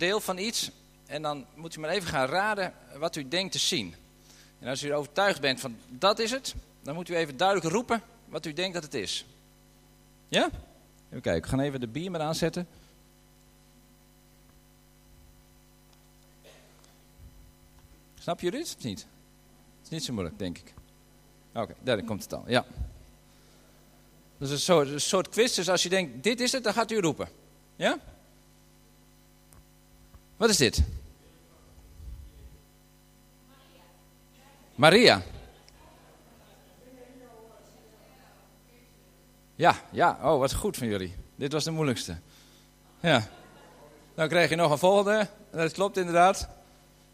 deel van iets en dan moet u maar even gaan raden wat u denkt te zien. En als u overtuigd bent van dat is het, dan moet u even duidelijk roepen wat u denkt dat het is. Ja? Even kijken, we gaan even de beamer aanzetten. Snap je dit of niet? Het is niet zo moeilijk, denk ik. Oké, daar komt het al. Ja. Dus een soort, een soort quiz. Dus als je denkt, dit is het, dan gaat u roepen. Ja? Wat is dit? Maria. Ja, ja. Oh, wat goed van jullie. Dit was de moeilijkste. Ja. Dan krijg je nog een volgende. Dat klopt inderdaad.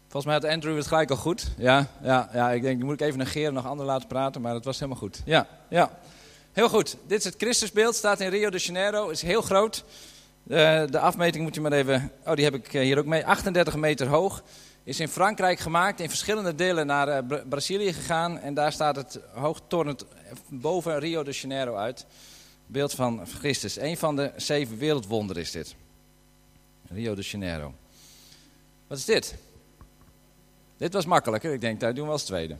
Volgens mij had Andrew het gelijk al goed. Ja, ja, ja. Ik denk, moet ik even negeren, nog anderen laten praten. Maar het was helemaal goed. Ja, ja. Heel goed. Dit is het Christusbeeld. Staat in Rio de Janeiro. Is heel groot. De, de afmeting moet je maar even... Oh, die heb ik eh, hier ook mee. 38 meter hoog. Is in Frankrijk gemaakt. In verschillende delen naar uh, Brazilië gegaan. En daar staat het hoogtornend boven Rio de Janeiro uit. Beeld van Christus. Een van de zeven wereldwonderen is dit. Rio de Janeiro. Wat is dit? Dit was makkelijker. Ik denk, daar doen we als tweede.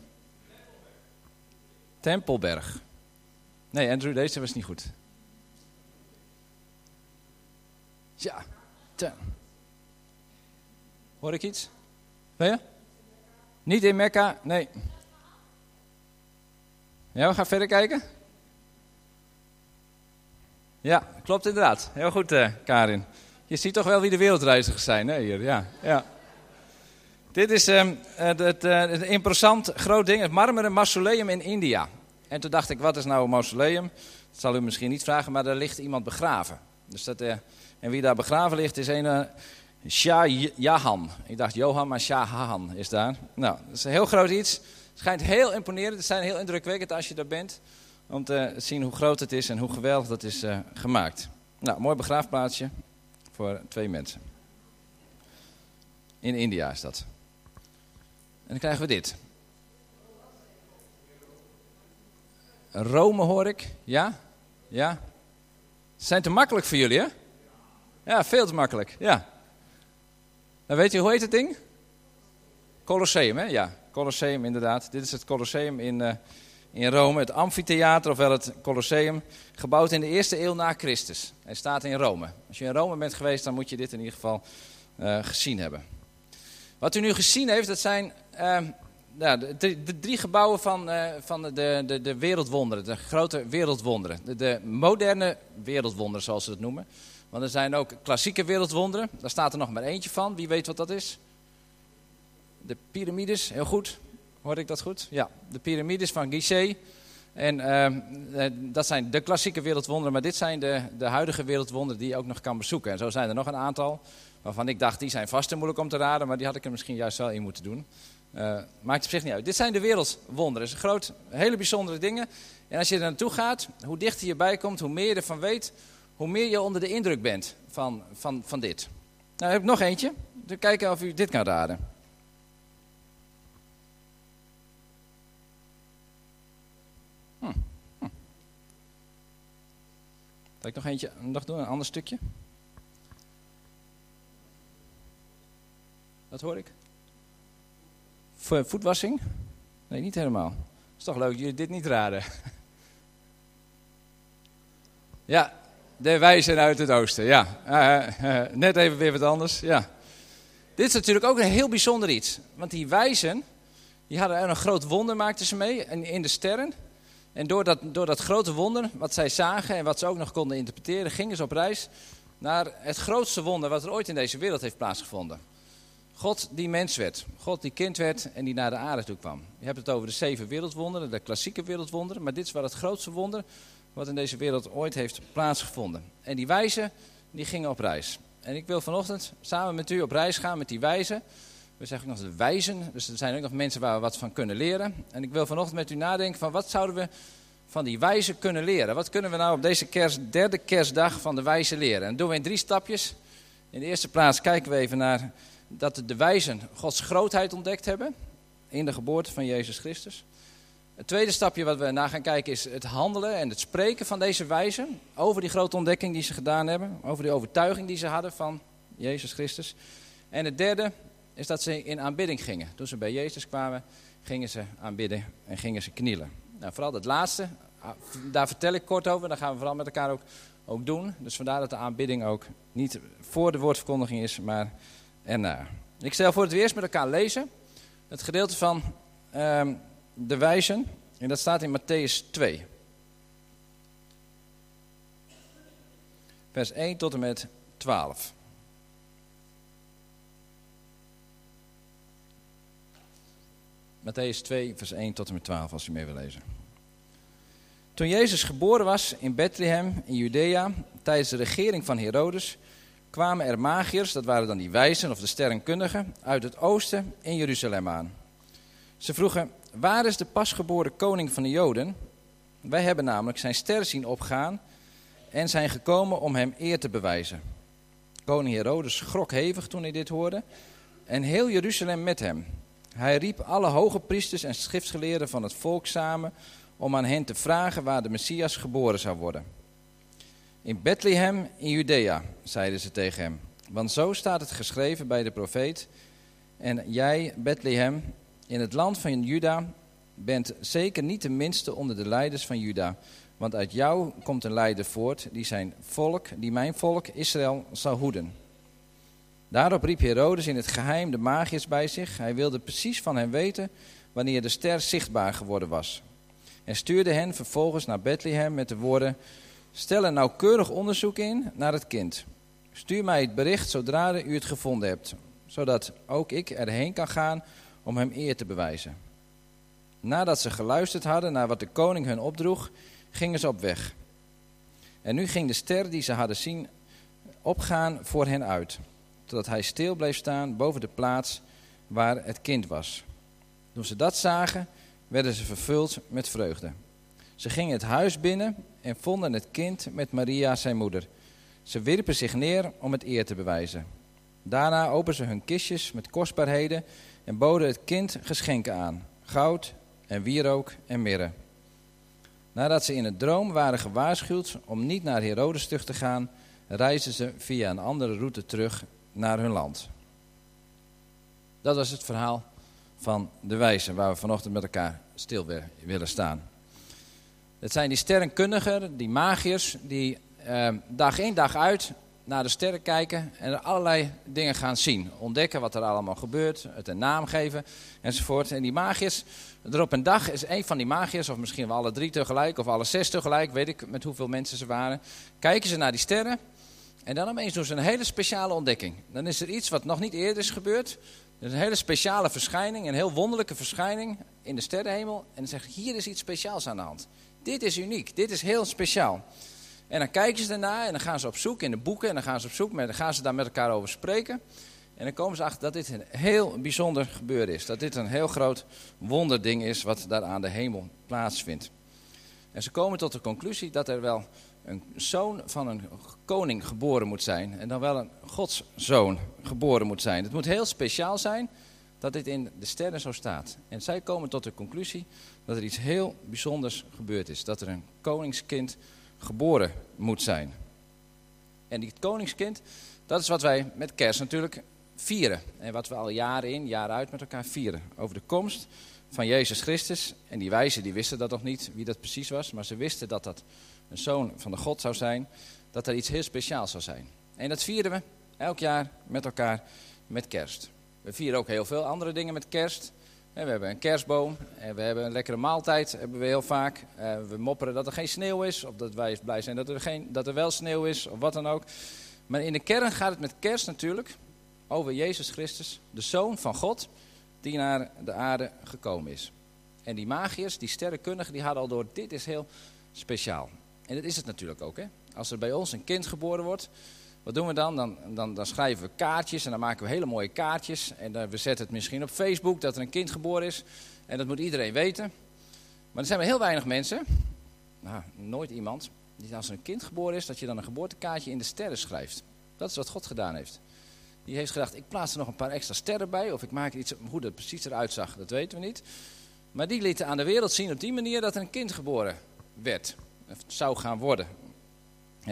Tempelberg. Nee, Andrew, deze was niet goed. Ja. Hoor ik iets? Ben? Niet in Mekka? Nee. Ja, we gaan verder kijken. Ja, klopt inderdaad. Heel goed, uh, Karin. Je ziet toch wel wie de wereldreizigers zijn, hè, hier. Ja, ja. Dit is um, het, het, het imposant groot ding, het marmeren mausoleum in India. En toen dacht ik, wat is nou een mausoleum? Dat zal u misschien niet vragen, maar daar ligt iemand begraven. Dus dat, uh, en wie daar begraven ligt is een uh, Shah Jahan. Ik dacht Johan, maar Shah Jahan is daar. Nou, dat is een heel groot iets. Het schijnt heel imponerend. Het zijn heel indrukwekkend als je daar bent. Om te zien hoe groot het is en hoe geweldig dat is uh, gemaakt. Nou, mooi begraafplaatsje voor twee mensen. In India is dat. En dan krijgen we dit. Rome hoor ik. Ja? Ja? Zijn te makkelijk voor jullie, hè? Ja, veel te makkelijk. Ja. Dan weet je, hoe heet het ding? Colosseum, hè? Ja, Colosseum inderdaad. Dit is het Colosseum in, uh, in Rome. Het amfitheater, ofwel het Colosseum. Gebouwd in de eerste eeuw na Christus. Hij staat in Rome. Als je in Rome bent geweest, dan moet je dit in ieder geval uh, gezien hebben. Wat u nu gezien heeft, dat zijn nou, de, de, drie gebouwen van, uh, van de, de, de wereldwonderen, de grote wereldwonderen. De, de, moderne wereldwonderen, zoals ze het noemen. Want er zijn ook klassieke wereldwonderen. Daar staat er nog maar eentje van. Wie weet wat dat is? De piramides, heel goed. Hoorde ik dat goed? Ja, de piramides van Gizeh. En uh, dat zijn de klassieke wereldwonderen, maar dit zijn de, de huidige wereldwonderen die je ook nog kan bezoeken. En zo zijn er nog een aantal waarvan ik dacht, die zijn vast te moeilijk om te raden, maar die had ik er misschien juist wel in moeten doen. Uh, maakt op zich niet uit. Dit zijn de wereldwonderen. Het groot, hele bijzondere dingen. En als je er naartoe gaat, hoe dichter je bij komt, hoe meer je ervan weet, hoe meer je onder de indruk bent van, van, van dit. Nou, heb ik nog eentje. Dus kijken of u dit kan raden. Hm. Hm. Ik nog eentje nog doen, een ander stukje? Wat hoor ik? Voetwassing? Nee, niet helemaal. is toch leuk dat jullie dit niet raden. ja, de wijzen uit het oosten. Ja, uh, uh, net even weer wat anders. Ja. Dit is natuurlijk ook een heel bijzonder iets. Want die wijzen, die hadden een groot wonder, maakten ze mee in de sterren. En door dat, door dat grote wonder, wat zij zagen en wat ze ook nog konden interpreteren, gingen ze op reis naar het grootste wonder wat er ooit in deze wereld heeft plaatsgevonden. God die mens werd, God die kind werd en die naar de aarde toe kwam. Je hebt het over de zeven wereldwonderen, de klassieke wereldwonderen, maar dit is wel het grootste wonder wat in deze wereld ooit heeft plaatsgevonden. En die wijzen, die gingen op reis. En ik wil vanochtend samen met u op reis gaan met die wijzen. We zeggen nog de wijzen, dus er zijn ook nog mensen waar we wat van kunnen leren. En ik wil vanochtend met u nadenken van wat zouden we van die wijzen kunnen leren? Wat kunnen we nou op deze kerst, derde kerstdag van de wijzen leren? En doen we in drie stapjes. In de eerste plaats kijken we even naar dat de wijzen Gods grootheid ontdekt hebben in de geboorte van Jezus Christus. Het tweede stapje wat we na gaan kijken is het handelen en het spreken van deze wijzen over die grote ontdekking die ze gedaan hebben, over die overtuiging die ze hadden van Jezus Christus. En het derde is dat ze in aanbidding gingen. Toen ze bij Jezus kwamen, gingen ze aanbidden en gingen ze knielen. Nou, vooral het laatste, ah, daar vertel ik kort over. Dat gaan we vooral met elkaar ook, ook doen. Dus vandaar dat de aanbidding ook niet voor de woordverkondiging is, maar erna. Ik stel voor dat we eerst met elkaar lezen. Het gedeelte van ehm, de wijzen. En dat staat in Matthäus 2. Vers 1 tot en met 12. Matthäus 2, vers 1 tot en met 12, als u mee wil lezen. Toen Jezus geboren was in Bethlehem in Judea, tijdens de regering van Herodes, kwamen er magiërs, dat waren dan die wijzen of de sterrenkundigen, uit het oosten in Jeruzalem aan. Ze vroegen, waar is de pasgeboren koning van de Joden? Wij hebben namelijk zijn ster zien opgaan en zijn gekomen om hem eer te bewijzen. Koning Herodes schrok hevig toen hij dit hoorde en heel Jeruzalem met hem. Hij riep alle hoge priesters en schriftgeleerden van het volk samen om aan hen te vragen waar de Messias geboren zou worden. In Bethlehem in Judea, zeiden ze tegen hem, want zo staat het geschreven bij de profeet. En jij, Bethlehem, in het land van Juda, bent zeker niet de minste onder de leiders van Juda. Want uit jou komt een leider voort die zijn volk, die mijn volk Israël zal hoeden. Daarop riep Herodes in het geheim de magiërs bij zich. Hij wilde precies van hen weten wanneer de ster zichtbaar geworden was. En stuurde hen vervolgens naar Bethlehem met de woorden: Stel een nauwkeurig onderzoek in naar het kind. Stuur mij het bericht zodra u het gevonden hebt, zodat ook ik erheen kan gaan om hem eer te bewijzen. Nadat ze geluisterd hadden naar wat de koning hun opdroeg, gingen ze op weg. En nu ging de ster die ze hadden zien opgaan voor hen uit totdat hij stil bleef staan boven de plaats waar het kind was. Toen ze dat zagen, werden ze vervuld met vreugde. Ze gingen het huis binnen en vonden het kind met Maria, zijn moeder. Ze wierpen zich neer om het eer te bewijzen. Daarna openden ze hun kistjes met kostbaarheden en boden het kind geschenken aan: goud en wierook en mirre. Nadat ze in het droom waren gewaarschuwd om niet naar Herodes terug te gaan, reisden ze via een andere route terug naar hun land. Dat was het verhaal van de wijzen waar we vanochtend met elkaar stil willen staan. Het zijn die sterrenkundigen, die magiërs, die eh, dag in dag uit naar de sterren kijken en er allerlei dingen gaan zien. Ontdekken wat er allemaal gebeurt, het een naam geven enzovoort. En die magiërs, er op een dag is een van die magiërs, of misschien wel alle drie tegelijk, of alle zes tegelijk, weet ik met hoeveel mensen ze waren. Kijken ze naar die sterren en dan opeens doen ze een hele speciale ontdekking. Dan is er iets wat nog niet eerder is gebeurd. Er is een hele speciale verschijning, een heel wonderlijke verschijning in de sterrenhemel. En dan zeggen hier is iets speciaals aan de hand. Dit is uniek, dit is heel speciaal. En dan kijken ze ernaar en dan gaan ze op zoek in de boeken. En dan gaan ze op zoek, met, dan gaan ze daar met elkaar over spreken. En dan komen ze achter dat dit een heel bijzonder gebeuren is. Dat dit een heel groot wonderding is wat daar aan de hemel plaatsvindt. En ze komen tot de conclusie dat er wel een zoon van een koning geboren moet zijn. En dan wel een godszoon geboren moet zijn. Het moet heel speciaal zijn dat dit in de sterren zo staat. En zij komen tot de conclusie dat er iets heel bijzonders gebeurd is. Dat er een koningskind geboren moet zijn. En die koningskind, dat is wat wij met kerst natuurlijk vieren. En wat we al jaren in, jaar uit met elkaar vieren. Over de komst van Jezus Christus. En die wijzen die wisten dat nog niet, wie dat precies was. Maar ze wisten dat dat een zoon van de God zou zijn, dat er iets heel speciaals zou zijn. En dat vieren we elk jaar met elkaar met kerst. We vieren ook heel veel andere dingen met kerst. We hebben een kerstboom en we hebben een lekkere maaltijd, hebben we heel vaak. Eh, we mopperen dat er geen sneeuw is, of dat wij blij zijn dat er, geen, dat er wel sneeuw is, of wat dan ook. Maar in de kern gaat het met kerst natuurlijk over Jezus Christus, de Zoon van God, die naar de aarde gekomen is. En die magiërs, die sterrenkundigen, die hadden al door, dit is heel speciaal. En dat is het natuurlijk ook. Hè? Als er bij ons een kind geboren wordt, wat doen we dan? Dan, dan? dan schrijven we kaartjes en dan maken we hele mooie kaartjes. En dan, we zetten het misschien op Facebook dat er een kind geboren is. En dat moet iedereen weten. Maar er zijn maar heel weinig mensen, nou, nooit iemand, die als er een kind geboren is, dat je dan een geboortekaartje in de sterren schrijft. Dat is wat God gedaan heeft. Die heeft gedacht, ik plaats er nog een paar extra sterren bij. Of ik maak iets, hoe dat precies eruit zag, dat weten we niet. Maar die lieten aan de wereld zien op die manier dat er een kind geboren werd zou gaan worden.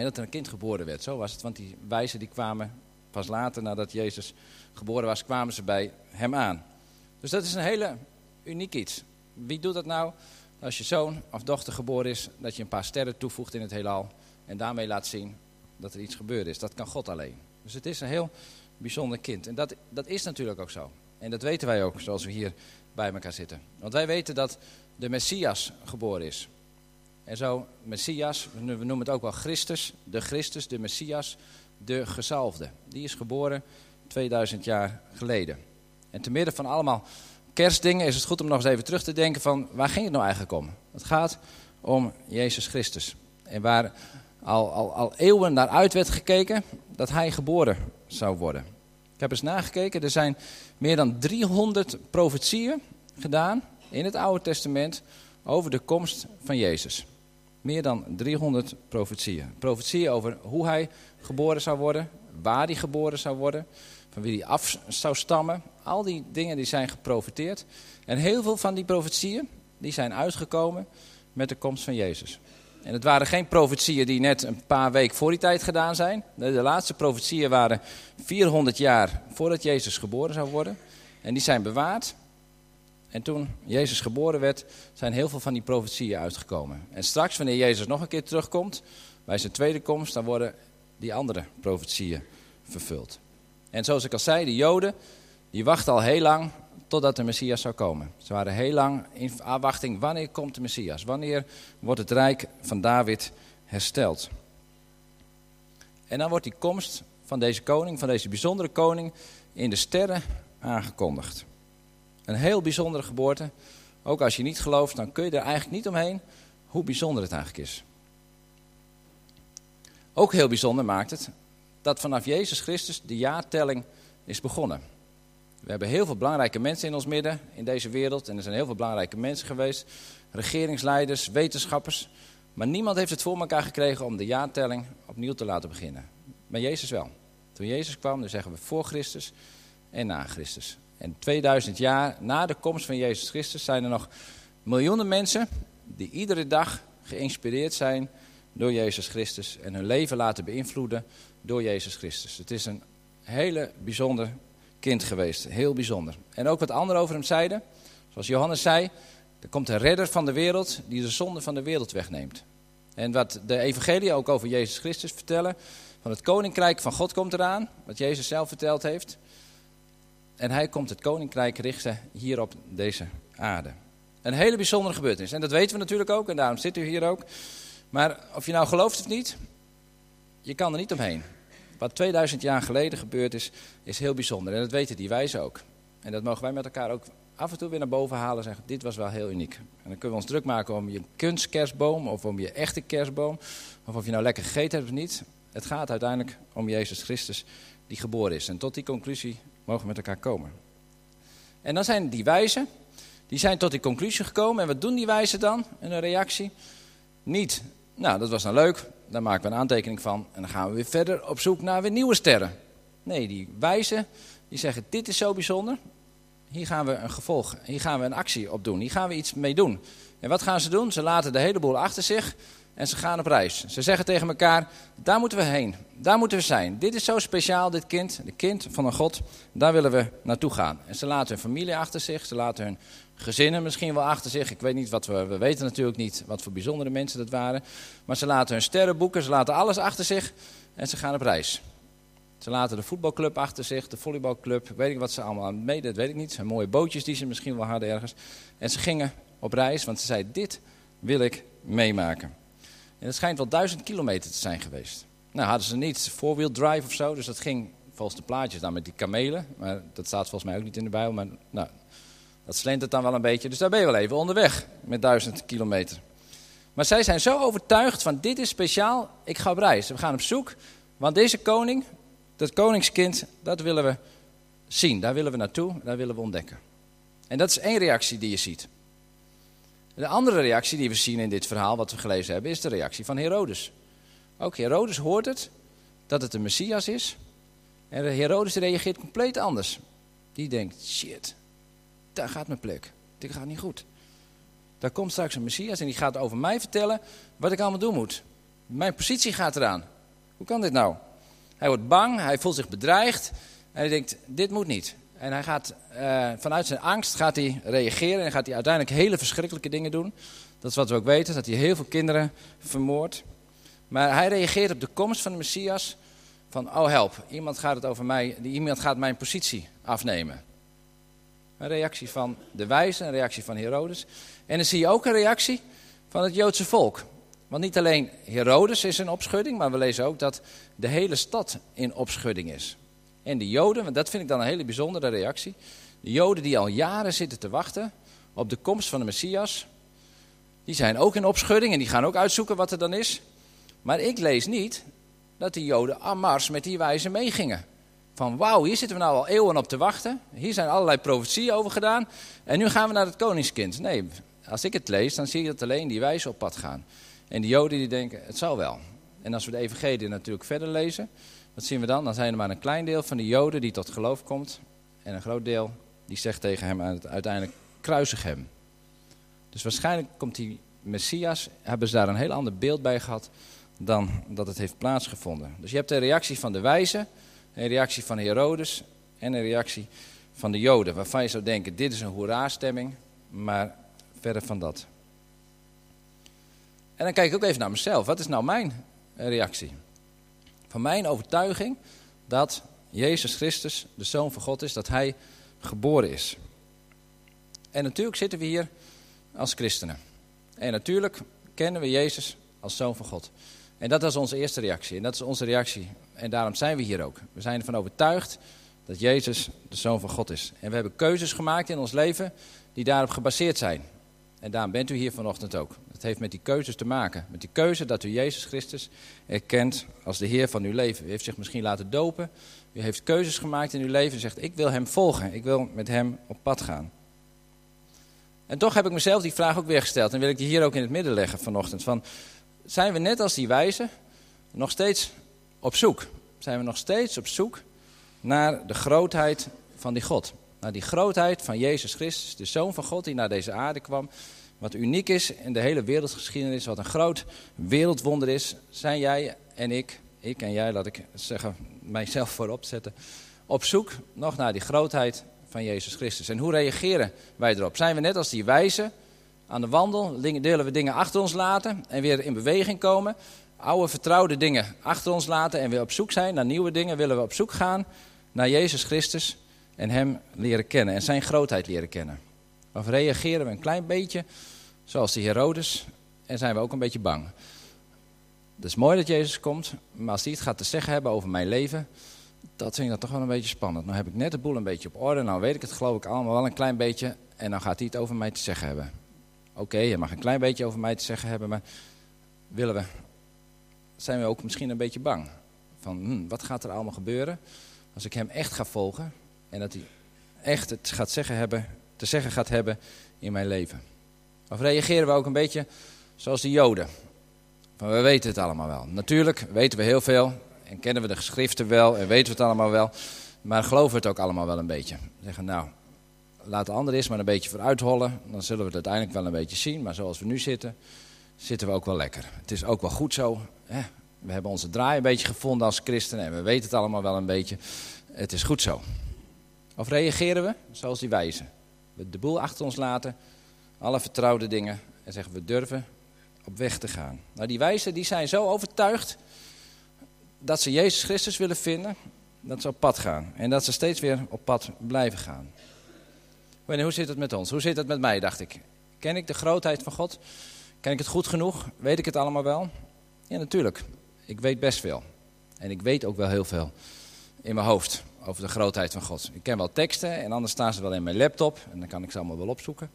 Dat er een kind geboren werd, zo was het. Want die wijzen die kwamen pas later, nadat Jezus geboren was, kwamen ze bij hem aan. Dus dat is een hele uniek iets. Wie doet dat nou? Als je zoon of dochter geboren is, dat je een paar sterren toevoegt in het heelal en daarmee laat zien dat er iets gebeurd is. Dat kan God alleen. Dus het is een heel bijzonder kind. En dat, dat is natuurlijk ook zo. En dat weten wij ook, zoals we hier bij elkaar zitten. Want wij weten dat de Messias geboren is. En zo, Messias, we noemen het ook wel Christus, de Christus, de Messias, de gezalfde. Die is geboren 2000 jaar geleden. En te midden van allemaal kerstdingen is het goed om nog eens even terug te denken van waar ging het nou eigenlijk om? Het gaat om Jezus Christus. En waar al, al, al eeuwen naar uit werd gekeken dat hij geboren zou worden. Ik heb eens nagekeken, er zijn meer dan 300 profetieën gedaan in het Oude Testament over de komst van Jezus. Meer dan 300 profetieën. Profetieën over hoe hij geboren zou worden, waar hij geboren zou worden, van wie hij af zou stammen. Al die dingen die zijn geprofeteerd. En heel veel van die profetieën die zijn uitgekomen met de komst van Jezus. En het waren geen profetieën die net een paar weken voor die tijd gedaan zijn. De laatste profetieën waren 400 jaar voordat Jezus geboren zou worden. En die zijn bewaard. En toen Jezus geboren werd, zijn heel veel van die profetieën uitgekomen. En straks, wanneer Jezus nog een keer terugkomt, bij zijn tweede komst, dan worden die andere profetieën vervuld. En zoals ik al zei, de Joden, die wachten al heel lang totdat de Messias zou komen. Ze waren heel lang in afwachting, wanneer komt de Messias? Wanneer wordt het rijk van David hersteld? En dan wordt die komst van deze koning, van deze bijzondere koning, in de sterren aangekondigd. Een heel bijzondere geboorte. Ook als je niet gelooft, dan kun je er eigenlijk niet omheen hoe bijzonder het eigenlijk is. Ook heel bijzonder maakt het dat vanaf Jezus Christus de jaartelling is begonnen. We hebben heel veel belangrijke mensen in ons midden in deze wereld. En er zijn heel veel belangrijke mensen geweest. Regeringsleiders, wetenschappers. Maar niemand heeft het voor elkaar gekregen om de jaartelling opnieuw te laten beginnen. Maar Jezus wel. Toen Jezus kwam, dan zeggen we voor Christus en na Christus. En 2000 jaar na de komst van Jezus Christus zijn er nog miljoenen mensen die iedere dag geïnspireerd zijn door Jezus Christus en hun leven laten beïnvloeden door Jezus Christus. Het is een hele bijzonder kind geweest, heel bijzonder. En ook wat anderen over hem zeiden, zoals Johannes zei, er komt een redder van de wereld die de zonde van de wereld wegneemt. En wat de evangelie ook over Jezus Christus vertellen, van het koninkrijk van God komt eraan, wat Jezus zelf verteld heeft. En hij komt het koninkrijk richten hier op deze aarde. Een hele bijzondere gebeurtenis. En dat weten we natuurlijk ook, en daarom zit u hier ook. Maar of je nou gelooft of niet, je kan er niet omheen. Wat 2000 jaar geleden gebeurd is, is heel bijzonder. En dat weten die wijzen ook. En dat mogen wij met elkaar ook af en toe weer naar boven halen en zeggen, dit was wel heel uniek. En dan kunnen we ons druk maken om je kunstkerstboom of om je echte kerstboom. Of of je nou lekker gegeten hebt of niet. Het gaat uiteindelijk om Jezus Christus die geboren is. En tot die conclusie mogen met elkaar komen. En dan zijn die wijzen, die zijn tot die conclusie gekomen. En wat doen die wijzen dan een reactie? Niet, nou dat was nou leuk, daar maken we een aantekening van. En dan gaan we weer verder op zoek naar weer nieuwe sterren. Nee, die wijzen, die zeggen dit is zo bijzonder. Hier gaan we een gevolg, hier gaan we een actie op doen. Hier gaan we iets mee doen. En wat gaan ze doen? Ze laten de hele boel achter zich en ze gaan op reis. Ze zeggen tegen elkaar, daar moeten we heen. Daar moeten we zijn. Dit is zo speciaal, dit kind, de kind van een God. Daar willen we naartoe gaan. En ze laten hun familie achter zich. Ze laten hun gezinnen misschien wel achter zich. Ik weet niet wat we, we weten natuurlijk niet wat voor bijzondere mensen dat waren. Maar ze laten hun sterrenboeken, ze laten alles achter zich en ze gaan op reis. Ze laten de voetbalclub achter zich, de volleybalclub, weet ik wat ze allemaal aan dat weet ik niet. Zijn mooie bootjes die ze misschien wel hadden ergens. En ze gingen op reis, want ze zeiden, dit wil ik meemaken. En het schijnt wel duizend kilometer te zijn geweest. Nou hadden ze niet four-wheel drive of zo, dus dat ging volgens de plaatjes dan met die kamelen. Maar dat staat volgens mij ook niet in de Bijbel, maar nou, dat slentert dan wel een beetje. Dus daar ben je wel even onderweg met duizend kilometer. Maar zij zijn zo overtuigd van dit is speciaal, ik ga op reis. We gaan op zoek, want deze koning, dat koningskind, dat willen we zien. Daar willen we naartoe, daar willen we ontdekken. En dat is één reactie die je ziet. De andere reactie die we zien in dit verhaal, wat we gelezen hebben, is de reactie van Herodes. Ook Herodes hoort het, dat het de Messias is. En Herodes reageert compleet anders. Die denkt, shit, daar gaat mijn plek. Dit gaat niet goed. Daar komt straks een Messias en die gaat over mij vertellen wat ik allemaal doen moet. Mijn positie gaat eraan. Hoe kan dit nou? Hij wordt bang, hij voelt zich bedreigd. En hij denkt, dit moet niet. En hij gaat uh, vanuit zijn angst gaat hij reageren en gaat hij uiteindelijk hele verschrikkelijke dingen doen. Dat is wat we ook weten, dat hij heel veel kinderen vermoordt. Maar hij reageert op de komst van de Messias van, oh help, iemand gaat het over mij, iemand gaat mijn positie afnemen. Een reactie van de wijze, een reactie van Herodes. En dan zie je ook een reactie van het Joodse volk. Want niet alleen Herodes is in opschudding, maar we lezen ook dat de hele stad in opschudding is. En de Joden, want dat vind ik dan een hele bijzondere reactie. De Joden die al jaren zitten te wachten op de komst van de Messias, die zijn ook in opschudding en die gaan ook uitzoeken wat er dan is. Maar ik lees niet dat de Joden aan Mars met die wijze meegingen. Van wauw, hier zitten we nou al eeuwen op te wachten. Hier zijn allerlei profetieën over gedaan. En nu gaan we naar het koningskind. Nee, als ik het lees, dan zie je dat alleen die wijzen op pad gaan. En die Joden die denken, het zal wel. En als we de evangelie natuurlijk verder lezen, wat zien we dan? Dan zijn er maar een klein deel van de Joden die tot geloof komt. En een groot deel die zegt tegen hem uiteindelijk, kruisig hem. Dus waarschijnlijk komt die Messias, hebben ze daar een heel ander beeld bij gehad dan dat het heeft plaatsgevonden. Dus je hebt een reactie van de wijzen, een reactie van Herodes en een reactie van de Joden. Waarvan je zou denken, dit is een hoera-stemming, maar verder van dat. En dan kijk ik ook even naar mezelf. Wat is nou mijn reactie? Van mijn overtuiging dat Jezus Christus de Zoon van God is, dat Hij geboren is. En natuurlijk zitten we hier als christenen. En natuurlijk kennen we Jezus als Zoon van God. En dat was onze eerste reactie. En dat is onze reactie. En daarom zijn we hier ook. We zijn ervan overtuigd dat Jezus de Zoon van God is. En we hebben keuzes gemaakt in ons leven die daarop gebaseerd zijn. En daarom bent u hier vanochtend ook. Het heeft met die keuzes te maken. Met die keuze dat u Jezus Christus erkent als de Heer van uw leven. U heeft zich misschien laten dopen. U heeft keuzes gemaakt in uw leven en zegt: Ik wil Hem volgen. Ik wil met Hem op pad gaan. En toch heb ik mezelf die vraag ook weer gesteld. En wil ik die hier ook in het midden leggen vanochtend. Van, zijn we net als die wijzen nog steeds op zoek? Zijn we nog steeds op zoek naar de grootheid van die God? Naar die grootheid van Jezus Christus, de Zoon van God die naar deze aarde kwam. Wat uniek is in de hele wereldgeschiedenis, wat een groot wereldwonder is, zijn jij en ik, ik en jij, laat ik zeggen, mijzelf voorop zetten, op zoek nog naar die grootheid van Jezus Christus. En hoe reageren wij erop? Zijn we net als die wijzen aan de wandel, willen we dingen achter ons laten en weer in beweging komen. Oude vertrouwde dingen achter ons laten en weer op zoek zijn naar nieuwe dingen. Willen we op zoek gaan naar Jezus Christus en Hem leren kennen en Zijn grootheid leren kennen. Of reageren we een klein beetje zoals de Herodes en zijn we ook een beetje bang. Het is mooi dat Jezus komt, maar als hij het gaat te zeggen hebben over mijn leven, dat vind ik dan toch wel een beetje spannend. Nou heb ik net de boel een beetje op orde, nou weet ik het geloof ik allemaal wel een klein beetje en dan gaat hij het over mij te zeggen hebben. Oké, je mag een klein beetje over mij te zeggen hebben, maar willen we, zijn we ook misschien een beetje bang? Van, hm, wat gaat er allemaal gebeuren als ik hem echt ga volgen en dat hij echt het gaat zeggen hebben, te zeggen gaat hebben in mijn leven? Of reageren we ook een beetje zoals de Joden? Van, we weten het allemaal wel. Natuurlijk weten we heel veel en kennen we de geschriften wel en weten we het allemaal wel, maar geloven we het ook allemaal wel een beetje? Zeggen, nou, laat de ander eerst maar een beetje vooruit hollen. Dan zullen we het uiteindelijk wel een beetje zien. Maar zoals we nu zitten, zitten we ook wel lekker. Het is ook wel goed zo. Hè? We hebben onze draai een beetje gevonden als christenen. En we weten het allemaal wel een beetje. Het is goed zo. Of reageren we zoals die wijzen? We de boel achter ons laten. Alle vertrouwde dingen. En zeggen we durven op weg te gaan. Nou, die wijzen die zijn zo overtuigd dat ze Jezus Christus willen vinden, dat ze op pad gaan. En dat ze steeds weer op pad blijven gaan hoe zit het met ons? Hoe zit het met mij, dacht ik. Ken ik de grootheid van God? Ken ik het goed genoeg? Weet ik het allemaal wel? Ja, natuurlijk. Ik weet best veel. En ik weet ook wel heel veel in mijn hoofd over de grootheid van God. Ik ken wel teksten en anders staan ze wel in mijn laptop. En dan kan ik ze allemaal wel opzoeken.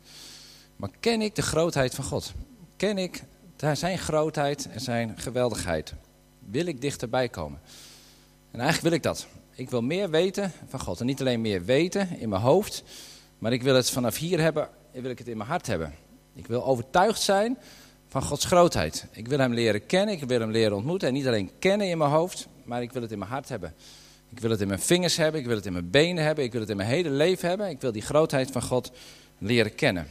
Maar ken ik de grootheid van God? Ken ik zijn grootheid en zijn geweldigheid? Wil ik dichterbij komen? En eigenlijk wil ik dat. Ik wil meer weten van God. En niet alleen meer weten in mijn hoofd, maar ik wil het vanaf hier hebben, wil ik het in mijn hart hebben. Ik wil overtuigd zijn van Gods grootheid. Ik wil Hem leren kennen, ik wil Hem leren ontmoeten. En niet alleen kennen in mijn hoofd, maar ik wil het in mijn hart hebben. Ik wil het in mijn vingers hebben, ik wil het in mijn benen hebben, ik wil het in mijn hele leven hebben. Ik wil die grootheid van God leren kennen.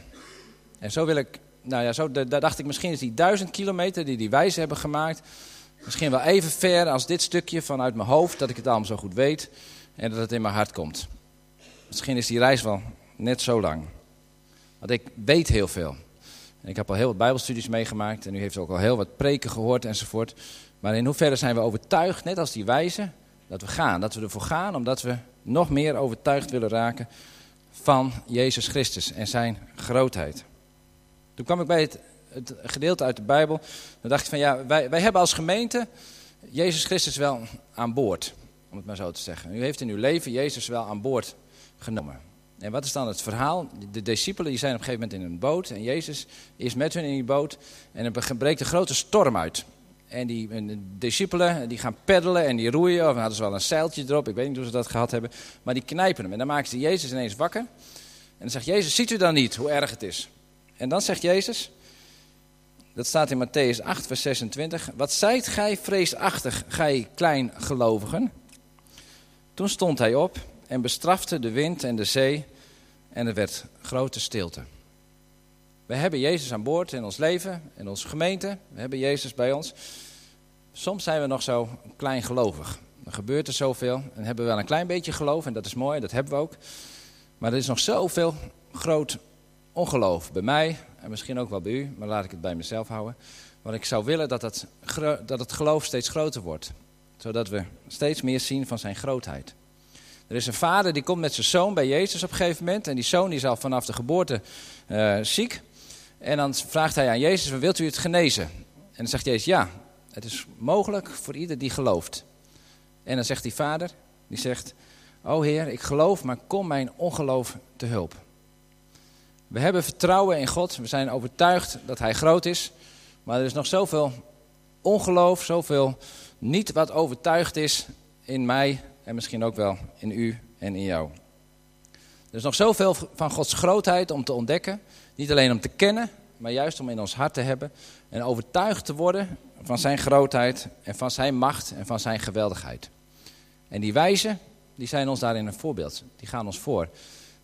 En zo wil ik, nou ja, zo, daar dacht ik misschien is die duizend kilometer die die wijzen hebben gemaakt, Misschien wel even ver als dit stukje vanuit mijn hoofd, dat ik het allemaal zo goed weet en dat het in mijn hart komt. Misschien is die reis wel net zo lang. Want ik weet heel veel. Ik heb al heel wat Bijbelstudies meegemaakt en u heeft ook al heel wat preken gehoord enzovoort. Maar in hoeverre zijn we overtuigd, net als die wijzen, dat we gaan, dat we ervoor gaan, omdat we nog meer overtuigd willen raken van Jezus Christus en zijn grootheid. Toen kwam ik bij het, het gedeelte uit de Bijbel. Dan dacht ik van ja, wij, wij hebben als gemeente Jezus Christus wel aan boord, om het maar zo te zeggen. U heeft in uw leven Jezus wel aan boord genomen. En wat is dan het verhaal? De discipelen die zijn op een gegeven moment in een boot en Jezus is met hun in die boot en er breekt een grote storm uit. En die de discipelen die gaan peddelen en die roeien. Of hadden ze wel een zeiltje erop. Ik weet niet hoe ze dat gehad hebben. Maar die knijpen hem. En dan maken ze Jezus ineens wakker. En dan zegt Jezus, ziet u dan niet hoe erg het is? En dan zegt Jezus, dat staat in Matthäus 8 vers 26. Wat zijt gij vreesachtig, gij kleingelovigen? Toen stond hij op en bestrafte de wind en de zee. En er werd grote stilte. We hebben Jezus aan boord in ons leven, in onze gemeente. We hebben Jezus bij ons. Soms zijn we nog zo klein gelovig. Er gebeurt er zoveel en hebben we wel een klein beetje geloof en dat is mooi, dat hebben we ook. Maar er is nog zoveel groot ongeloof bij mij en misschien ook wel bij u, maar laat ik het bij mezelf houden. Want ik zou willen dat het, dat het geloof steeds groter wordt, zodat we steeds meer zien van zijn grootheid. Er is een vader die komt met zijn zoon bij Jezus op een gegeven moment en die zoon is al vanaf de geboorte uh, ziek. En dan vraagt hij aan Jezus, wilt u het genezen? En dan zegt Jezus, ja, het is mogelijk voor ieder die gelooft. En dan zegt die vader, die zegt, o Heer, ik geloof, maar kom mijn ongeloof te hulp. We hebben vertrouwen in God, we zijn overtuigd dat Hij groot is. Maar er is nog zoveel ongeloof, zoveel niet wat overtuigd is in mij en misschien ook wel in u en in jou. Er is nog zoveel van Gods grootheid om te ontdekken. Niet alleen om te kennen, maar juist om in ons hart te hebben. En overtuigd te worden van zijn grootheid en van zijn macht en van zijn geweldigheid. En die wijzen, die zijn ons daarin een voorbeeld. Die gaan ons voor.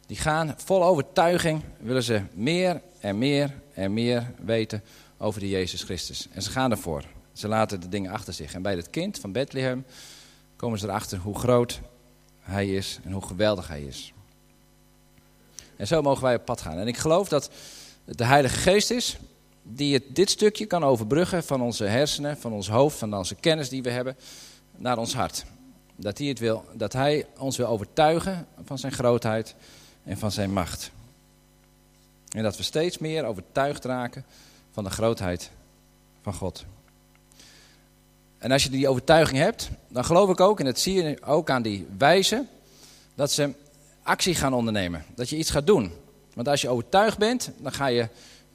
Die gaan vol overtuiging, willen ze meer en meer en meer weten over de Jezus Christus. En ze gaan ervoor. Ze laten de dingen achter zich. En bij het kind van Bethlehem komen ze erachter hoe groot hij is en hoe geweldig hij is. En zo mogen wij op pad gaan. En ik geloof dat het de Heilige Geest is die het, dit stukje kan overbruggen van onze hersenen, van ons hoofd, van onze kennis die we hebben, naar ons hart. Dat hij, het wil, dat hij ons wil overtuigen van zijn grootheid en van zijn macht. En dat we steeds meer overtuigd raken van de grootheid van God. En als je die overtuiging hebt, dan geloof ik ook, en dat zie je ook aan die wijzen, dat ze actie gaan ondernemen. Dat je iets gaat doen. Want als je overtuigd bent, dan ga je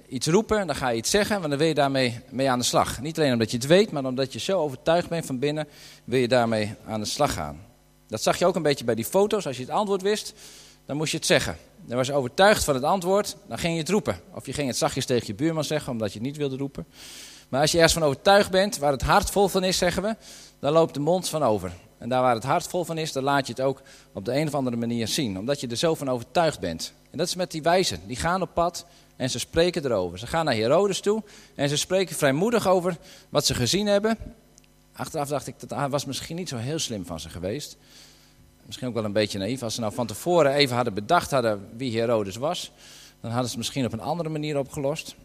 iets roepen, dan ga je iets zeggen, want dan wil je daarmee mee aan de slag. Niet alleen omdat je het weet, maar omdat je zo overtuigd bent van binnen, wil je daarmee aan de slag gaan. Dat zag je ook een beetje bij die foto's. Als je het antwoord wist, dan moest je het zeggen. Dan was je overtuigd van het antwoord, dan ging je het roepen. Of je ging het zachtjes tegen je buurman zeggen, omdat je het niet wilde roepen. Maar als je ergens van overtuigd bent, waar het hart vol van is, zeggen we, dan loopt de mond van over. En daar waar het hart vol van is, dan laat je het ook op de een of andere manier zien. Omdat je er zo van overtuigd bent. En dat is met die wijzen. Die gaan op pad en ze spreken erover. Ze gaan naar Herodes toe en ze spreken vrijmoedig over wat ze gezien hebben. Achteraf dacht ik, dat was misschien niet zo heel slim van ze geweest. Misschien ook wel een beetje naïef. Als ze nou van tevoren even hadden bedacht hadden wie Herodes was, dan hadden ze het misschien op een andere manier opgelost.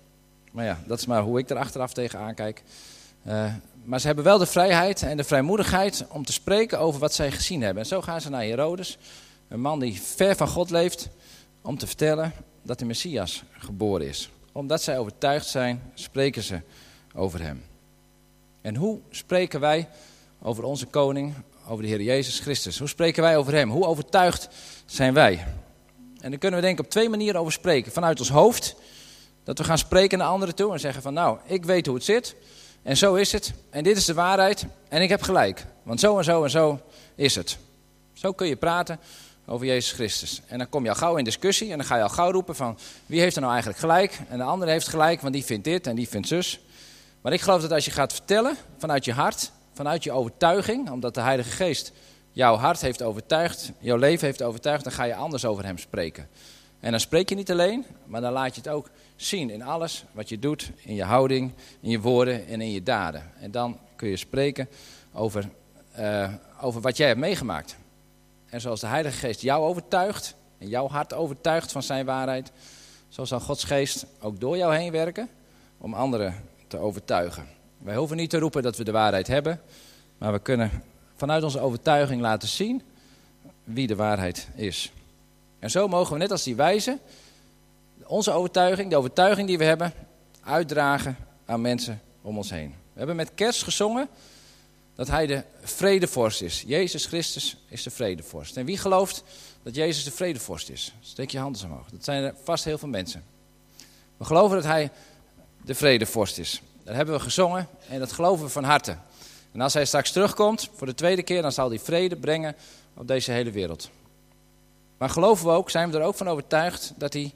Maar ja, dat is maar hoe ik er achteraf tegen aankijk. Uh, maar ze hebben wel de vrijheid en de vrijmoedigheid om te spreken over wat zij gezien hebben. En zo gaan ze naar Herodes, een man die ver van God leeft, om te vertellen dat de Messias geboren is. Omdat zij overtuigd zijn, spreken ze over hem. En hoe spreken wij over onze koning, over de Heer Jezus Christus? Hoe spreken wij over hem? Hoe overtuigd zijn wij? En daar kunnen we denk ik op twee manieren over spreken. Vanuit ons hoofd, dat we gaan spreken naar anderen toe en zeggen van nou, ik weet hoe het zit. En zo is het. En dit is de waarheid. En ik heb gelijk. Want zo en zo en zo is het. Zo kun je praten over Jezus Christus. En dan kom je al gauw in discussie. En dan ga je al gauw roepen van wie heeft er nou eigenlijk gelijk. En de andere heeft gelijk, want die vindt dit en die vindt zus. Maar ik geloof dat als je gaat vertellen vanuit je hart, vanuit je overtuiging. Omdat de Heilige Geest jouw hart heeft overtuigd, jouw leven heeft overtuigd. Dan ga je anders over hem spreken. En dan spreek je niet alleen, maar dan laat je het ook zien in alles wat je doet, in je houding, in je woorden en in je daden. En dan kun je spreken over, uh, over wat jij hebt meegemaakt. En zoals de Heilige Geest jou overtuigt en jouw hart overtuigt van zijn waarheid, zo zal Gods Geest ook door jou heen werken om anderen te overtuigen. Wij hoeven niet te roepen dat we de waarheid hebben, maar we kunnen vanuit onze overtuiging laten zien wie de waarheid is. En zo mogen we net als die wijzen onze overtuiging, de overtuiging die we hebben, uitdragen aan mensen om ons heen. We hebben met kerst gezongen dat hij de vredevorst is. Jezus Christus is de vredevorst. En wie gelooft dat Jezus de vredevorst is? Steek je handen omhoog. Dat zijn er vast heel veel mensen. We geloven dat hij de vredevorst is. Dat hebben we gezongen en dat geloven we van harte. En als hij straks terugkomt voor de tweede keer, dan zal hij vrede brengen op deze hele wereld. Maar geloven we ook, zijn we er ook van overtuigd dat hij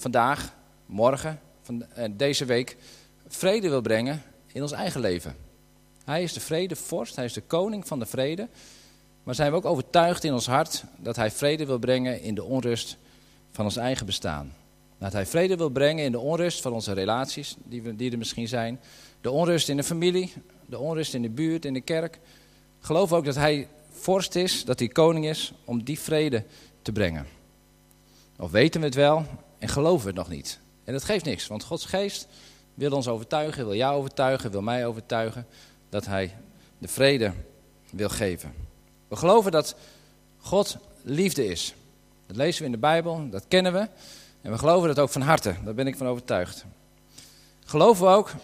vandaag, morgen, van eh, deze week vrede wil brengen in ons eigen leven. Hij is de vredevorst, hij is de koning van de vrede. Maar zijn we ook overtuigd in ons hart dat hij vrede wil brengen in de onrust van ons eigen bestaan. Dat hij vrede wil brengen in de onrust van onze relaties, die, we, die er misschien zijn. De onrust in de familie, de onrust in de buurt, in de kerk. Geloof ook dat hij vorst is, dat hij koning is, om die vrede te brengen. Of weten we het wel en geloven we het nog niet. En dat geeft niks, want Gods geest wil ons overtuigen, wil jou overtuigen, wil mij overtuigen dat hij de vrede wil geven. We geloven dat God liefde is. Dat lezen we in de Bijbel, dat kennen we. En we geloven dat ook van harte, daar ben ik van overtuigd. Geloven we ook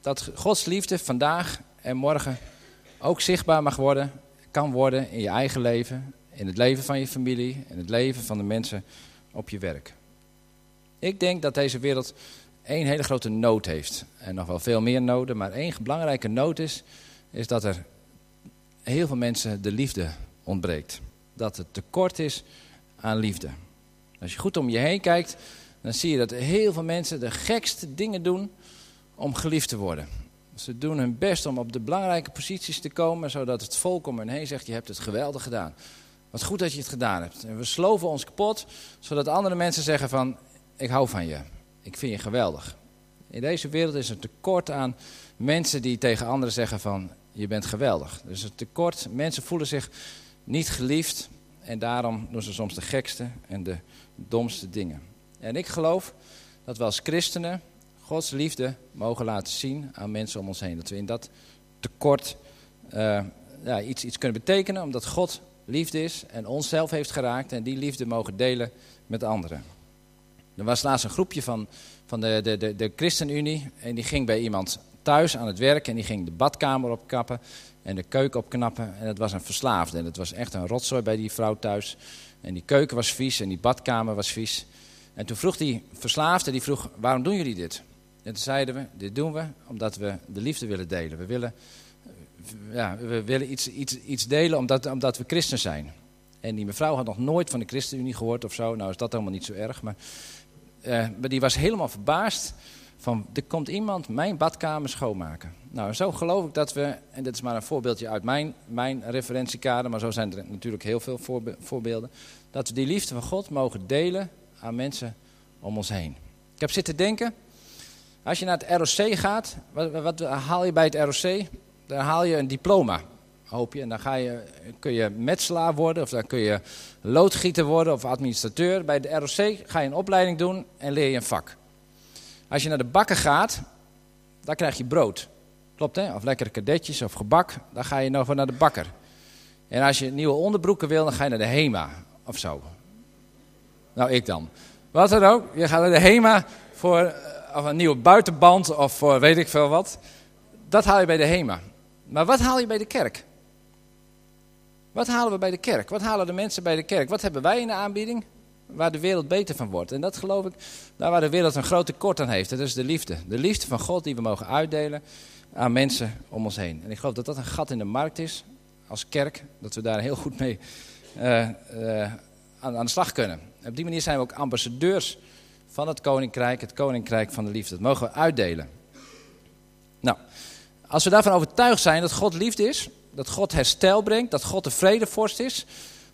dat Gods liefde vandaag en morgen ook zichtbaar mag worden, kan worden in je eigen leven, in het leven van je familie, in het leven van de mensen op je werk. Ik denk dat deze wereld één hele grote nood heeft. En nog wel veel meer noden, maar één belangrijke nood is, is dat er heel veel mensen de liefde ontbreekt. Dat het tekort is aan liefde. Als je goed om je heen kijkt, dan zie je dat heel veel mensen de gekste dingen doen om geliefd te worden. Ze doen hun best om op de belangrijke posities te komen, zodat het volk om hen heen zegt, je hebt het geweldig gedaan. Wat goed dat je het gedaan hebt. En we sloven ons kapot, zodat andere mensen zeggen van, ik hou van je. Ik vind je geweldig. In deze wereld is er tekort aan mensen die tegen anderen zeggen van, je bent geweldig. Dus een tekort, mensen voelen zich niet geliefd en daarom doen ze soms de gekste en de domste dingen. En ik geloof dat we als christenen Gods liefde mogen laten zien aan mensen om ons heen. Dat we in dat tekort uh, ja, iets, iets kunnen betekenen, omdat God liefde is en onszelf heeft geraakt en die liefde mogen delen met anderen. Er was laatst een groepje van, van de, de, de, de ChristenUnie en die ging bij iemand thuis aan het werk en die ging de badkamer opkappen en de keuken opknappen. En het was een verslaafde en het was echt een rotzooi bij die vrouw thuis. En die keuken was vies en die badkamer was vies. En toen vroeg die verslaafde, die vroeg, waarom doen jullie dit? En toen zeiden we, dit doen we omdat we de liefde willen delen. We willen, ja, we willen iets, iets, iets delen omdat, omdat we christen zijn. En die mevrouw had nog nooit van de ChristenUnie gehoord of zo. Nou is dat helemaal niet zo erg. Maar, uh, die was helemaal verbaasd van, er komt iemand mijn badkamer schoonmaken. Nou, zo geloof ik dat we, en dit is maar een voorbeeldje uit mijn, mijn referentiekader, maar zo zijn er natuurlijk heel veel voorbeelden, dat we die liefde van God mogen delen aan mensen om ons heen. Ik heb zitten denken, als je naar het ROC gaat, wat, wat haal je bij het ROC? Dan haal je een diploma, hoop je. En dan ga je, kun je metselaar worden, of dan kun je loodgieter worden, of administrateur. Bij de ROC ga je een opleiding doen en leer je een vak. Als je naar de bakken gaat, dan krijg je brood. Klopt hè? Of lekkere kadetjes of gebak, dan ga je nog naar de bakker. En als je nieuwe onderbroeken wil, dan ga je naar de HEMA of zo. Nou, ik dan. Wat dan ook, je gaat naar de HEMA voor eh, of een nieuwe buitenband of voor weet ik veel wat. Dat haal je bij de HEMA. Maar wat haal je bij de kerk? Wat halen we bij de kerk? Wat halen de mensen bij de kerk? Wat hebben wij in de aanbieding? waar de wereld beter van wordt. En dat geloof ik, daar waar de wereld een groot tekort aan heeft. Dat is de liefde. De liefde van God die we mogen uitdelen aan mensen om ons heen. En ik geloof dat dat een gat in de markt is als kerk. Dat we daar heel goed mee uh, uh, aan, aan de slag kunnen. En op die manier zijn we ook ambassadeurs van het koninkrijk. Het koninkrijk van de liefde. Dat mogen we uitdelen. Nou, als we daarvan overtuigd zijn dat God liefde is. Dat God herstel brengt. Dat God de vredevorst is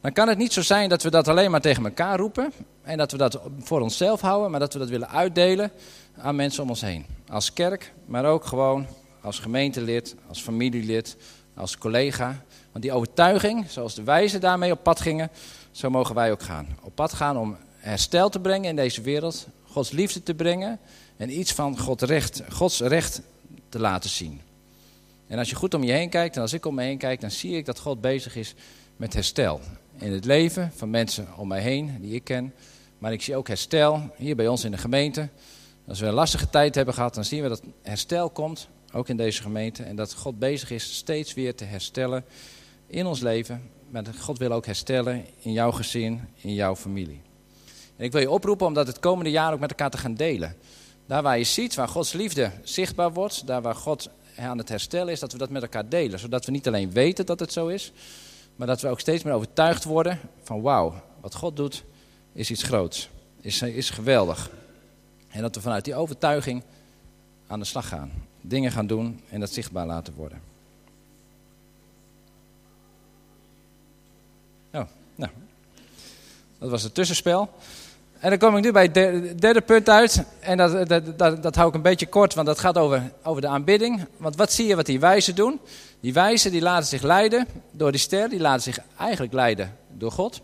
dan kan het niet zo zijn dat we dat alleen maar tegen elkaar roepen. En dat we dat voor onszelf houden, maar dat we dat willen uitdelen aan mensen om ons heen. Als kerk, maar ook gewoon als gemeentelid, als familielid, als collega. Want die overtuiging, zoals de wijzen daarmee op pad gingen, zo mogen wij ook gaan. Op pad gaan om herstel te brengen in deze wereld, Gods liefde te brengen en iets van God recht, Gods recht te laten zien. En als je goed om je heen kijkt en als ik om me heen kijk, dan zie ik dat God bezig is met herstel. In het leven van mensen om mij heen, die ik ken. Maar ik zie ook herstel hier bij ons in de gemeente. Als we een lastige tijd hebben gehad, dan zien we dat herstel komt, ook in deze gemeente. En dat God bezig is steeds weer te herstellen in ons leven. Maar God wil ook herstellen in jouw gezin, in jouw familie. En ik wil je oproepen om dat het komende jaar ook met elkaar te gaan delen. Daar waar je ziet, waar Gods liefde zichtbaar wordt, daar waar God aan het herstellen is, dat we dat met elkaar delen. Zodat we niet alleen weten dat het zo is, maar dat we ook steeds meer overtuigd worden van wauw, wat God doet is iets groots, is, is geweldig. En dat we vanuit die overtuiging aan de slag gaan. Dingen gaan doen en dat zichtbaar laten worden. Oh, nou, dat was het tussenspel. En dan kom ik nu bij het derde punt uit. En dat, dat, dat, dat hou ik een beetje kort, want dat gaat over, over de aanbidding. Want wat zie je wat die wijzen doen? Die wijzen die laten zich leiden door die ster, die laten zich eigenlijk leiden door God.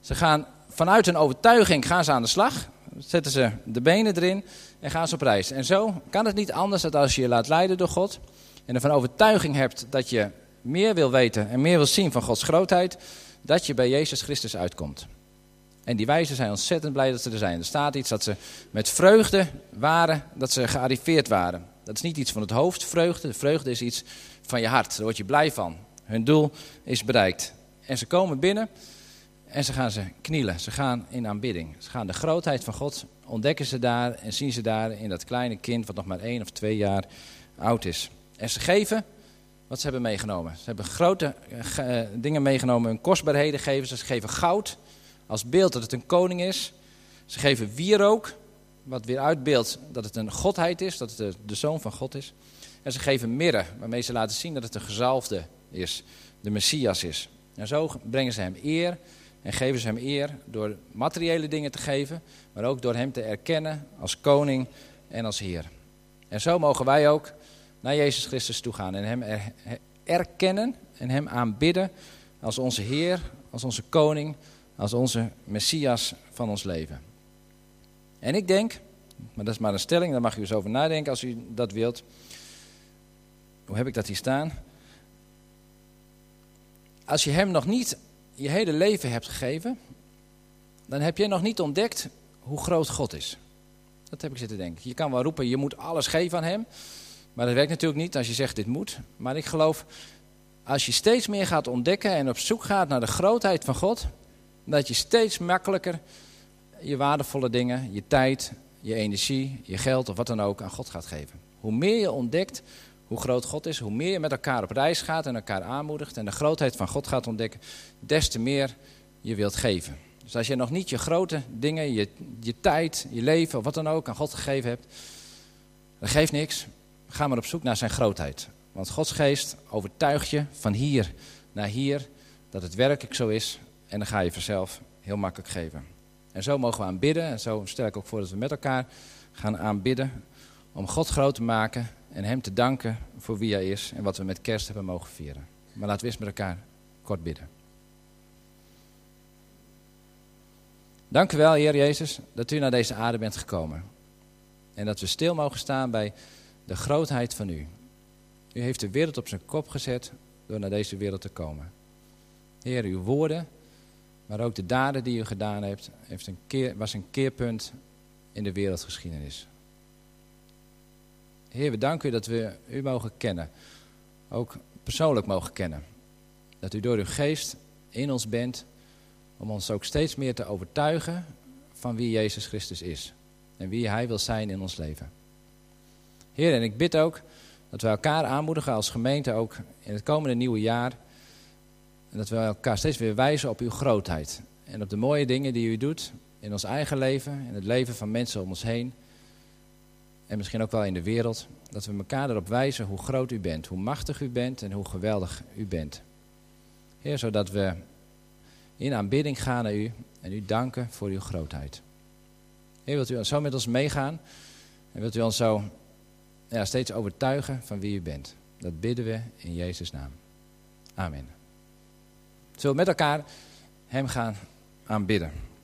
Ze gaan vanuit hun overtuiging gaan ze aan de slag. Zetten ze de benen erin en gaan ze op reis. En zo kan het niet anders dan als je je laat leiden door God. En ervan overtuiging hebt dat je meer wil weten en meer wil zien van Gods grootheid. Dat je bij Jezus Christus uitkomt. En die wijzen zijn ontzettend blij dat ze er zijn. Er staat iets dat ze met vreugde waren, dat ze gearriveerd waren. Dat is niet iets van het hoofd, vreugde. De vreugde is iets van je hart. Daar word je blij van. Hun doel is bereikt. En ze komen binnen en ze gaan ze knielen. Ze gaan in aanbidding. Ze gaan de grootheid van God ontdekken ze daar en zien ze daar in dat kleine kind wat nog maar één of twee jaar oud is. En ze geven wat ze hebben meegenomen. Ze hebben grote uh, dingen meegenomen, hun kostbaarheden geven ze. Ze geven goud als beeld dat het een koning is. Ze geven wierook, wat weer uitbeeldt dat het een godheid is, dat het de, de zoon van God is. En ze geven mirre, waarmee ze laten zien dat het een gezalfde is, de Messias is. En zo brengen ze hem eer en geven ze hem eer door materiële dingen te geven, maar ook door hem te erkennen als koning en als heer. En zo mogen wij ook naar Jezus Christus toe gaan en hem erkennen en hem aanbidden als onze Heer, als onze koning, als onze Messias van ons leven. En ik denk, maar dat is maar een stelling, daar mag u eens over nadenken als u dat wilt. Hoe heb ik dat hier staan? Als je hem nog niet je hele leven hebt gegeven, dan heb je nog niet ontdekt hoe groot God is. Dat heb ik zitten denken. Je kan wel roepen, je moet alles geven aan hem. Maar dat werkt natuurlijk niet als je zegt dit moet. Maar ik geloof, als je steeds meer gaat ontdekken en op zoek gaat naar de grootheid van God, dat je steeds makkelijker je waardevolle dingen, je tijd, je energie, je geld of wat dan ook aan God gaat geven. Hoe meer je ontdekt hoe groot God is, hoe meer je met elkaar op reis gaat en elkaar aanmoedigt en de grootheid van God gaat ontdekken, des te meer je wilt geven. Dus als je nog niet je grote dingen, je, je tijd, je leven of wat dan ook aan God gegeven hebt, dan geeft niks. Ga maar op zoek naar zijn grootheid. Want Gods geest overtuigt je van hier naar hier dat het werkelijk zo is en dan ga je vanzelf heel makkelijk geven. En zo mogen we aanbidden. En zo stel ik ook voor dat we met elkaar gaan aanbidden. Om God groot te maken en Hem te danken voor wie Hij is. En wat we met kerst hebben mogen vieren. Maar laten we eens met elkaar kort bidden. Dank u wel, Heer Jezus, dat u naar deze aarde bent gekomen. En dat we stil mogen staan bij de grootheid van u. U heeft de wereld op zijn kop gezet door naar deze wereld te komen. Heer, uw woorden maar ook de daden die u gedaan hebt, heeft een keer, was een keerpunt in de wereldgeschiedenis. Heer, we danken u dat we u mogen kennen. Ook persoonlijk mogen kennen. Dat u door uw geest in ons bent om ons ook steeds meer te overtuigen van wie Jezus Christus is. En wie Hij wil zijn in ons leven. Heer, en ik bid ook dat we elkaar aanmoedigen als gemeente ook in het komende nieuwe jaar en dat we elkaar steeds weer wijzen op uw grootheid. En op de mooie dingen die u doet in ons eigen leven, in het leven van mensen om ons heen. En misschien ook wel in de wereld. Dat we elkaar erop wijzen hoe groot u bent, hoe machtig u bent en hoe geweldig u bent. Heer, zodat we in aanbidding gaan naar u en u danken voor uw grootheid. Heer, wilt u zo met ons meegaan en wilt u ons zo ja, steeds overtuigen van wie u bent. Dat bidden we in Jezus' naam. Amen. Zullen we met elkaar hem gaan aanbidden.